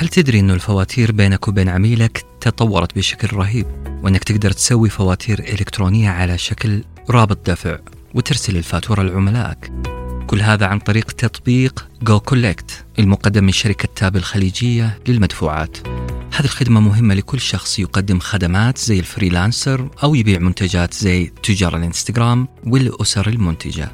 هل تدري أنه الفواتير بينك وبين عميلك تطورت بشكل رهيب وأنك تقدر تسوي فواتير إلكترونية على شكل رابط دفع وترسل الفاتورة لعملائك؟ كل هذا عن طريق تطبيق goCollect المقدم من شركة Tap الخليجية للمدفوعات. هذه الخدمة مهمة لكل شخص يقدم خدمات زي ال freelancer أو يبيع منتجات زي تجار الإنستغرام والأسر المنتجة.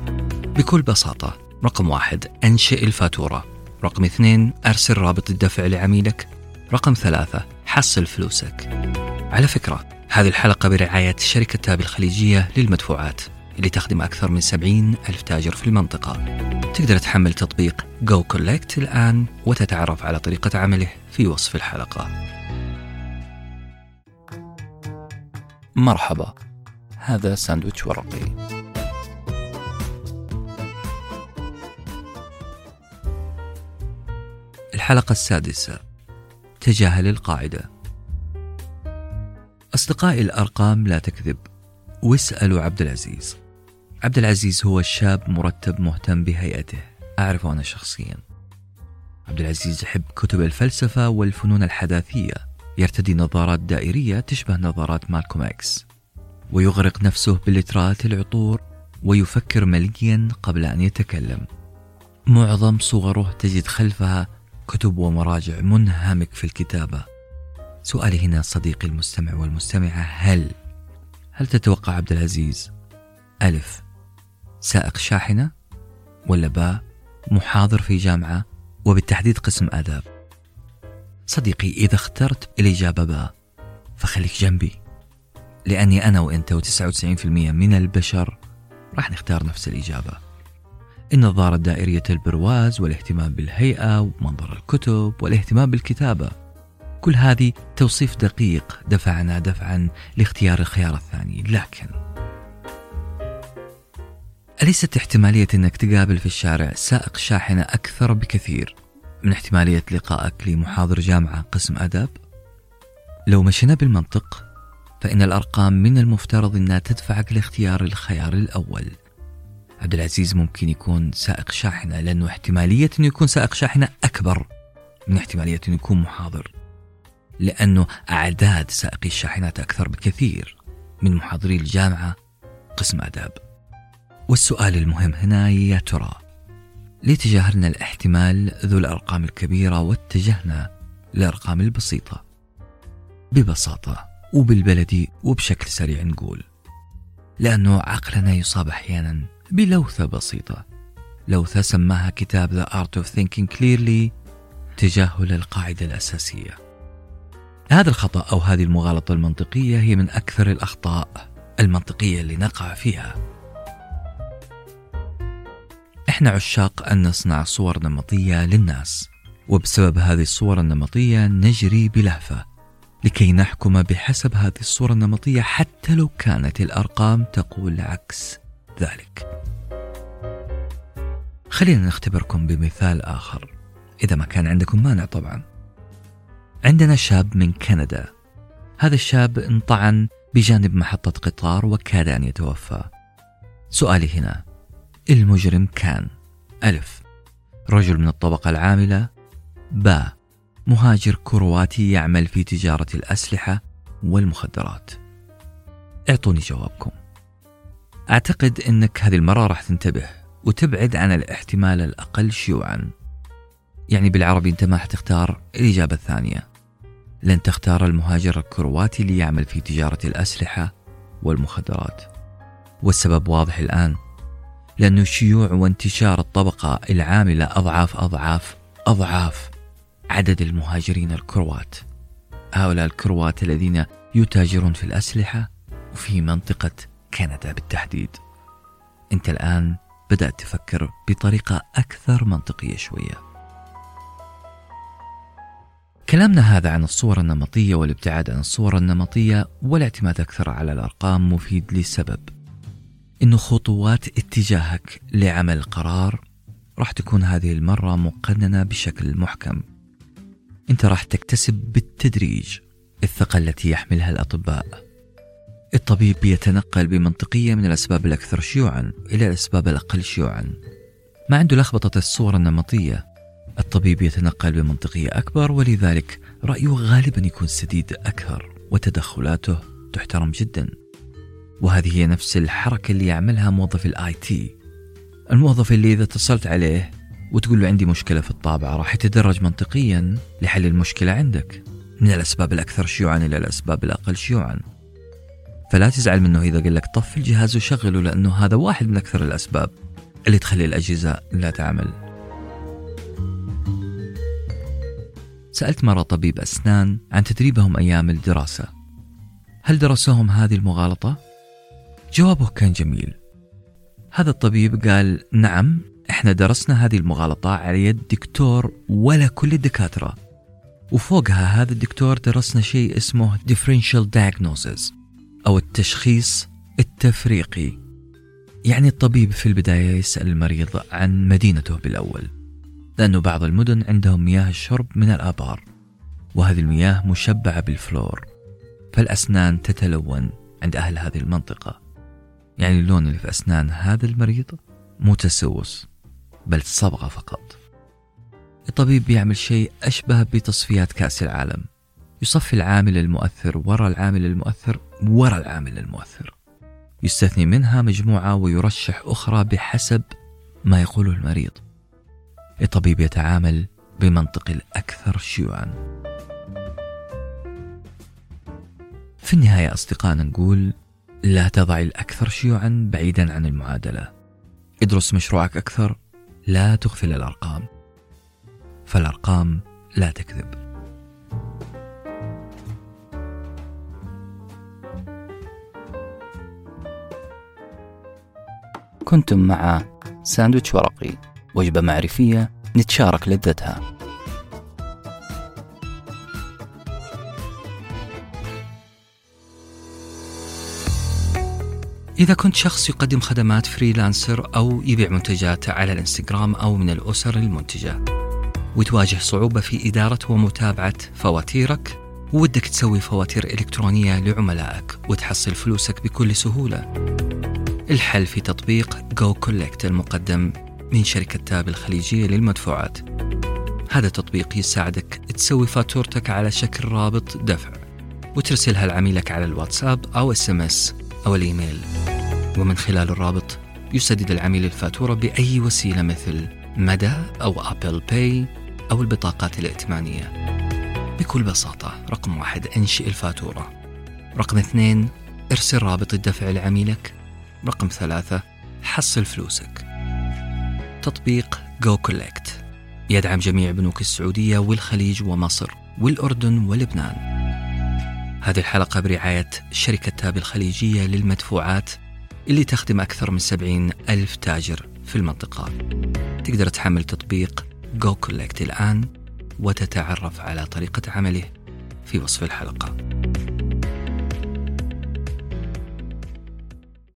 بكل بساطة رقم واحد أنشئ الفاتورة. رقم اثنين أرسل رابط الدفع لعميلك. رقم ثلاثة حصل فلوسك. على فكرة هذه الحلقة برعاية شركة تاب الخليجية للمدفوعات اللي تخدم أكثر من 70 ألف تاجر في المنطقة. تقدر تحمل تطبيق جو كولكت الآن وتتعرف على طريقة عمله في وصف الحلقة. مرحبا هذا ساندويتش ورقي. الحلقة السادسة. تجاهل القاعدة. أصدقائي الأرقام لا تكذب. واسألوا عبد العزيز. عبد العزيز هو شاب مرتب مهتم بهيئته. أعرفه أنا شخصيا. عبد العزيز يحب كتب الفلسفة والفنون الحداثية. يرتدي نظارات دائرية تشبه نظارات مالكوم إكس. ويغرق نفسه بلترات العطور ويفكر مليا قبل أن يتكلم. معظم صوره تجد خلفها كتب ومراجع منهمك في الكتابة. سؤالي هنا صديقي المستمع والمستمعة هل هل تتوقع عبد العزيز؟ ألف. سائق شاحنة ولا باء؟ محاضر في جامعة وبالتحديد قسم آداب. صديقي إذا اخترت الإجابة باء فخليك جنبي لأني أنا وأنت و99% من البشر راح نختار نفس الإجابة. النظارة الدائرية البرواز والاهتمام بالهيئة ومنظر الكتب والاهتمام بالكتابة. كل هذه توصيف دقيق دفعنا دفعا لاختيار الخيار الثاني. لكن أليست احتمالية أنك تقابل في الشارع سائق شاحنة أكثر بكثير من احتمالية لقائك لمحاضر جامعة قسم أداب؟ لو مشينا بالمنطق فإن الأرقام من المفترض أنها تدفعك لاختيار الخيار الأول. عبد العزيز ممكن يكون سائق شاحنة لأنه احتمالية أنه يكون سائق شاحنة أكبر من احتمالية أنه يكون محاضر. لأنه أعداد سائقي الشاحنات أكثر بكثير من محاضري الجامعة قسم آداب. والسؤال المهم هنا يا ترى ليه تجاهلنا الاحتمال ذو الأرقام الكبيرة واتجهنا للأرقام البسيطة؟ ببساطة وبالبلدي وبشكل سريع نقول لأنه عقلنا يصاب أحيانا بلوثة بسيطة. لوثة سماها كتاب The Art of Thinking Clearly تجاهل القاعدة الأساسية. هذا الخطأ أو هذه المغالطة المنطقية هي من أكثر الأخطاء المنطقية اللي نقع فيها. إحنا عشاق أن نصنع صور نمطية للناس وبسبب هذه الصور النمطية نجري بلهفة لكي نحكم بحسب هذه الصورة النمطية حتى لو كانت الأرقام تقول عكس خلينا نختبركم بمثال آخر. إذا ما كان عندكم مانع طبعا. عندنا شاب من كندا. هذا الشاب انطعن بجانب محطة قطار وكاد أن يتوفى. سؤالي هنا. المجرم كان. ألف. رجل من الطبقة العاملة. باء مهاجر كرواتي يعمل في تجارة الأسلحة والمخدرات. أعطوني جوابكم. أعتقد أنك هذه المرة راح تنتبه. وتبعد عن الاحتمال الأقل شيوعا. يعني بالعربي أنت ما حتختار الإجابة الثانية. لن تختار المهاجر الكرواتي اللي يعمل في تجارة الأسلحة والمخدرات. والسبب واضح الآن. لأنه شيوع وانتشار الطبقة العاملة أضعاف أضعاف أضعاف عدد المهاجرين الكروات. هؤلاء الكروات الذين يتاجرون في الأسلحة وفي منطقة كندا بالتحديد. أنت الآن بدأت تفكر بطريقة أكثر منطقية شوية. كلامنا هذا عن الصور النمطية والابتعاد عن الصور النمطية والاعتماد أكثر على الأرقام مفيد لسبب. إنه خطوات اتجاهك لعمل قرار راح تكون هذه المرة مقننة بشكل محكم. أنت راح تكتسب بالتدريج الثقة التي يحملها الأطباء. الطبيب يتنقل بمنطقية من الأسباب الأكثر شيوعا إلى الأسباب الأقل شيوعا. ما عنده لخبطة الصورة النمطية الطبيب يتنقل بمنطقية أكبر ولذلك رأيه غالبا يكون سديد أكثر وتدخلاته تحترم جدا. وهذه هي نفس الحركة اللي يعملها موظف ال IT. الموظف اللي إذا اتصلت عليه وتقول له عندي مشكلة في الطابعة راح يتدرج منطقيا لحل المشكلة عندك. من الأسباب الأكثر شيوعا إلى الأسباب الأقل شيوعا. فلا تزعل منه إذا قال لك طفي الجهاز وشغله لأنه هذا واحد من أكثر الأسباب اللي تخلي الأجهزة لا تعمل. سألت مرة طبيب أسنان عن تدريبهم أيام الدراسة. هل درسوهم هذه المغالطة؟ جوابه كان جميل. هذا الطبيب قال نعم إحنا درسنا هذه المغالطة على يد دكتور ولا كل الدكاترة. وفوقها هذا الدكتور درسنا شيء اسمه differential diagnosis. أو التشخيص التفريقي. يعني الطبيب في البداية يسأل المريض عن مدينته بالأول. لأنه بعض المدن عندهم مياه الشرب من الآبار وهذه المياه مشبعة بالفلور. فالأسنان تتلون عند أهل هذه المنطقة. يعني اللون اللي في أسنان هذا المريض مو تسوس بل صبغة فقط. الطبيب بيعمل شيء أشبه بتصفيات كأس العالم. يصفي العامل المؤثر وراء العامل المؤثر وراء العامل المؤثر. يستثني منها مجموعة ويرشح أخرى بحسب ما يقوله المريض. الطبيب يتعامل بمنطق الأكثر شيوعا. في النهاية أصدقائنا نقول لا تضع الأكثر شيوعا بعيدا عن المعادلة. ادرس مشروعك أكثر لا تغفل الأرقام. فالأرقام لا تكذب. كنتم مع ساندويتش ورقي. وجبة معرفية نتشارك لذتها. إذا كنت شخص يقدم خدمات freelancer أو يبيع منتجات على الإنستغرام أو من الأسر المنتجة وتواجه صعوبة في إدارة ومتابعة فواتيرك ودك تسوي فواتير إلكترونية لعملائك وتحصل فلوسك بكل سهولة. الحل في تطبيق goCollect المقدم من شركة Tap الخليجية للمدفوعات. هذا التطبيق يساعدك تسوي فاتورتك على شكل رابط دفع وترسلها لعميلك على الواتساب أو SMS أو الإيميل. ومن خلال الرابط يسدد العميل الفاتورة بأي وسيلة مثل مدى أو Apple Pay أو البطاقات الائتمانية. بكل بساطة رقم واحد انشئ الفاتورة. رقم اثنين ارسل رابط الدفع لعميلك رقم ثلاثة حصل فلوسك. تطبيق goCollect يدعم جميع بنوك السعودية والخليج ومصر والأردن ولبنان. هذه الحلقة برعاية شركة تاب الخليجية للمدفوعات اللي تخدم أكثر من 70 ألف تاجر في المنطقة. تقدر تحمل تطبيق جو كولكت الآن وتتعرف على طريقة عمله في وصف الحلقة.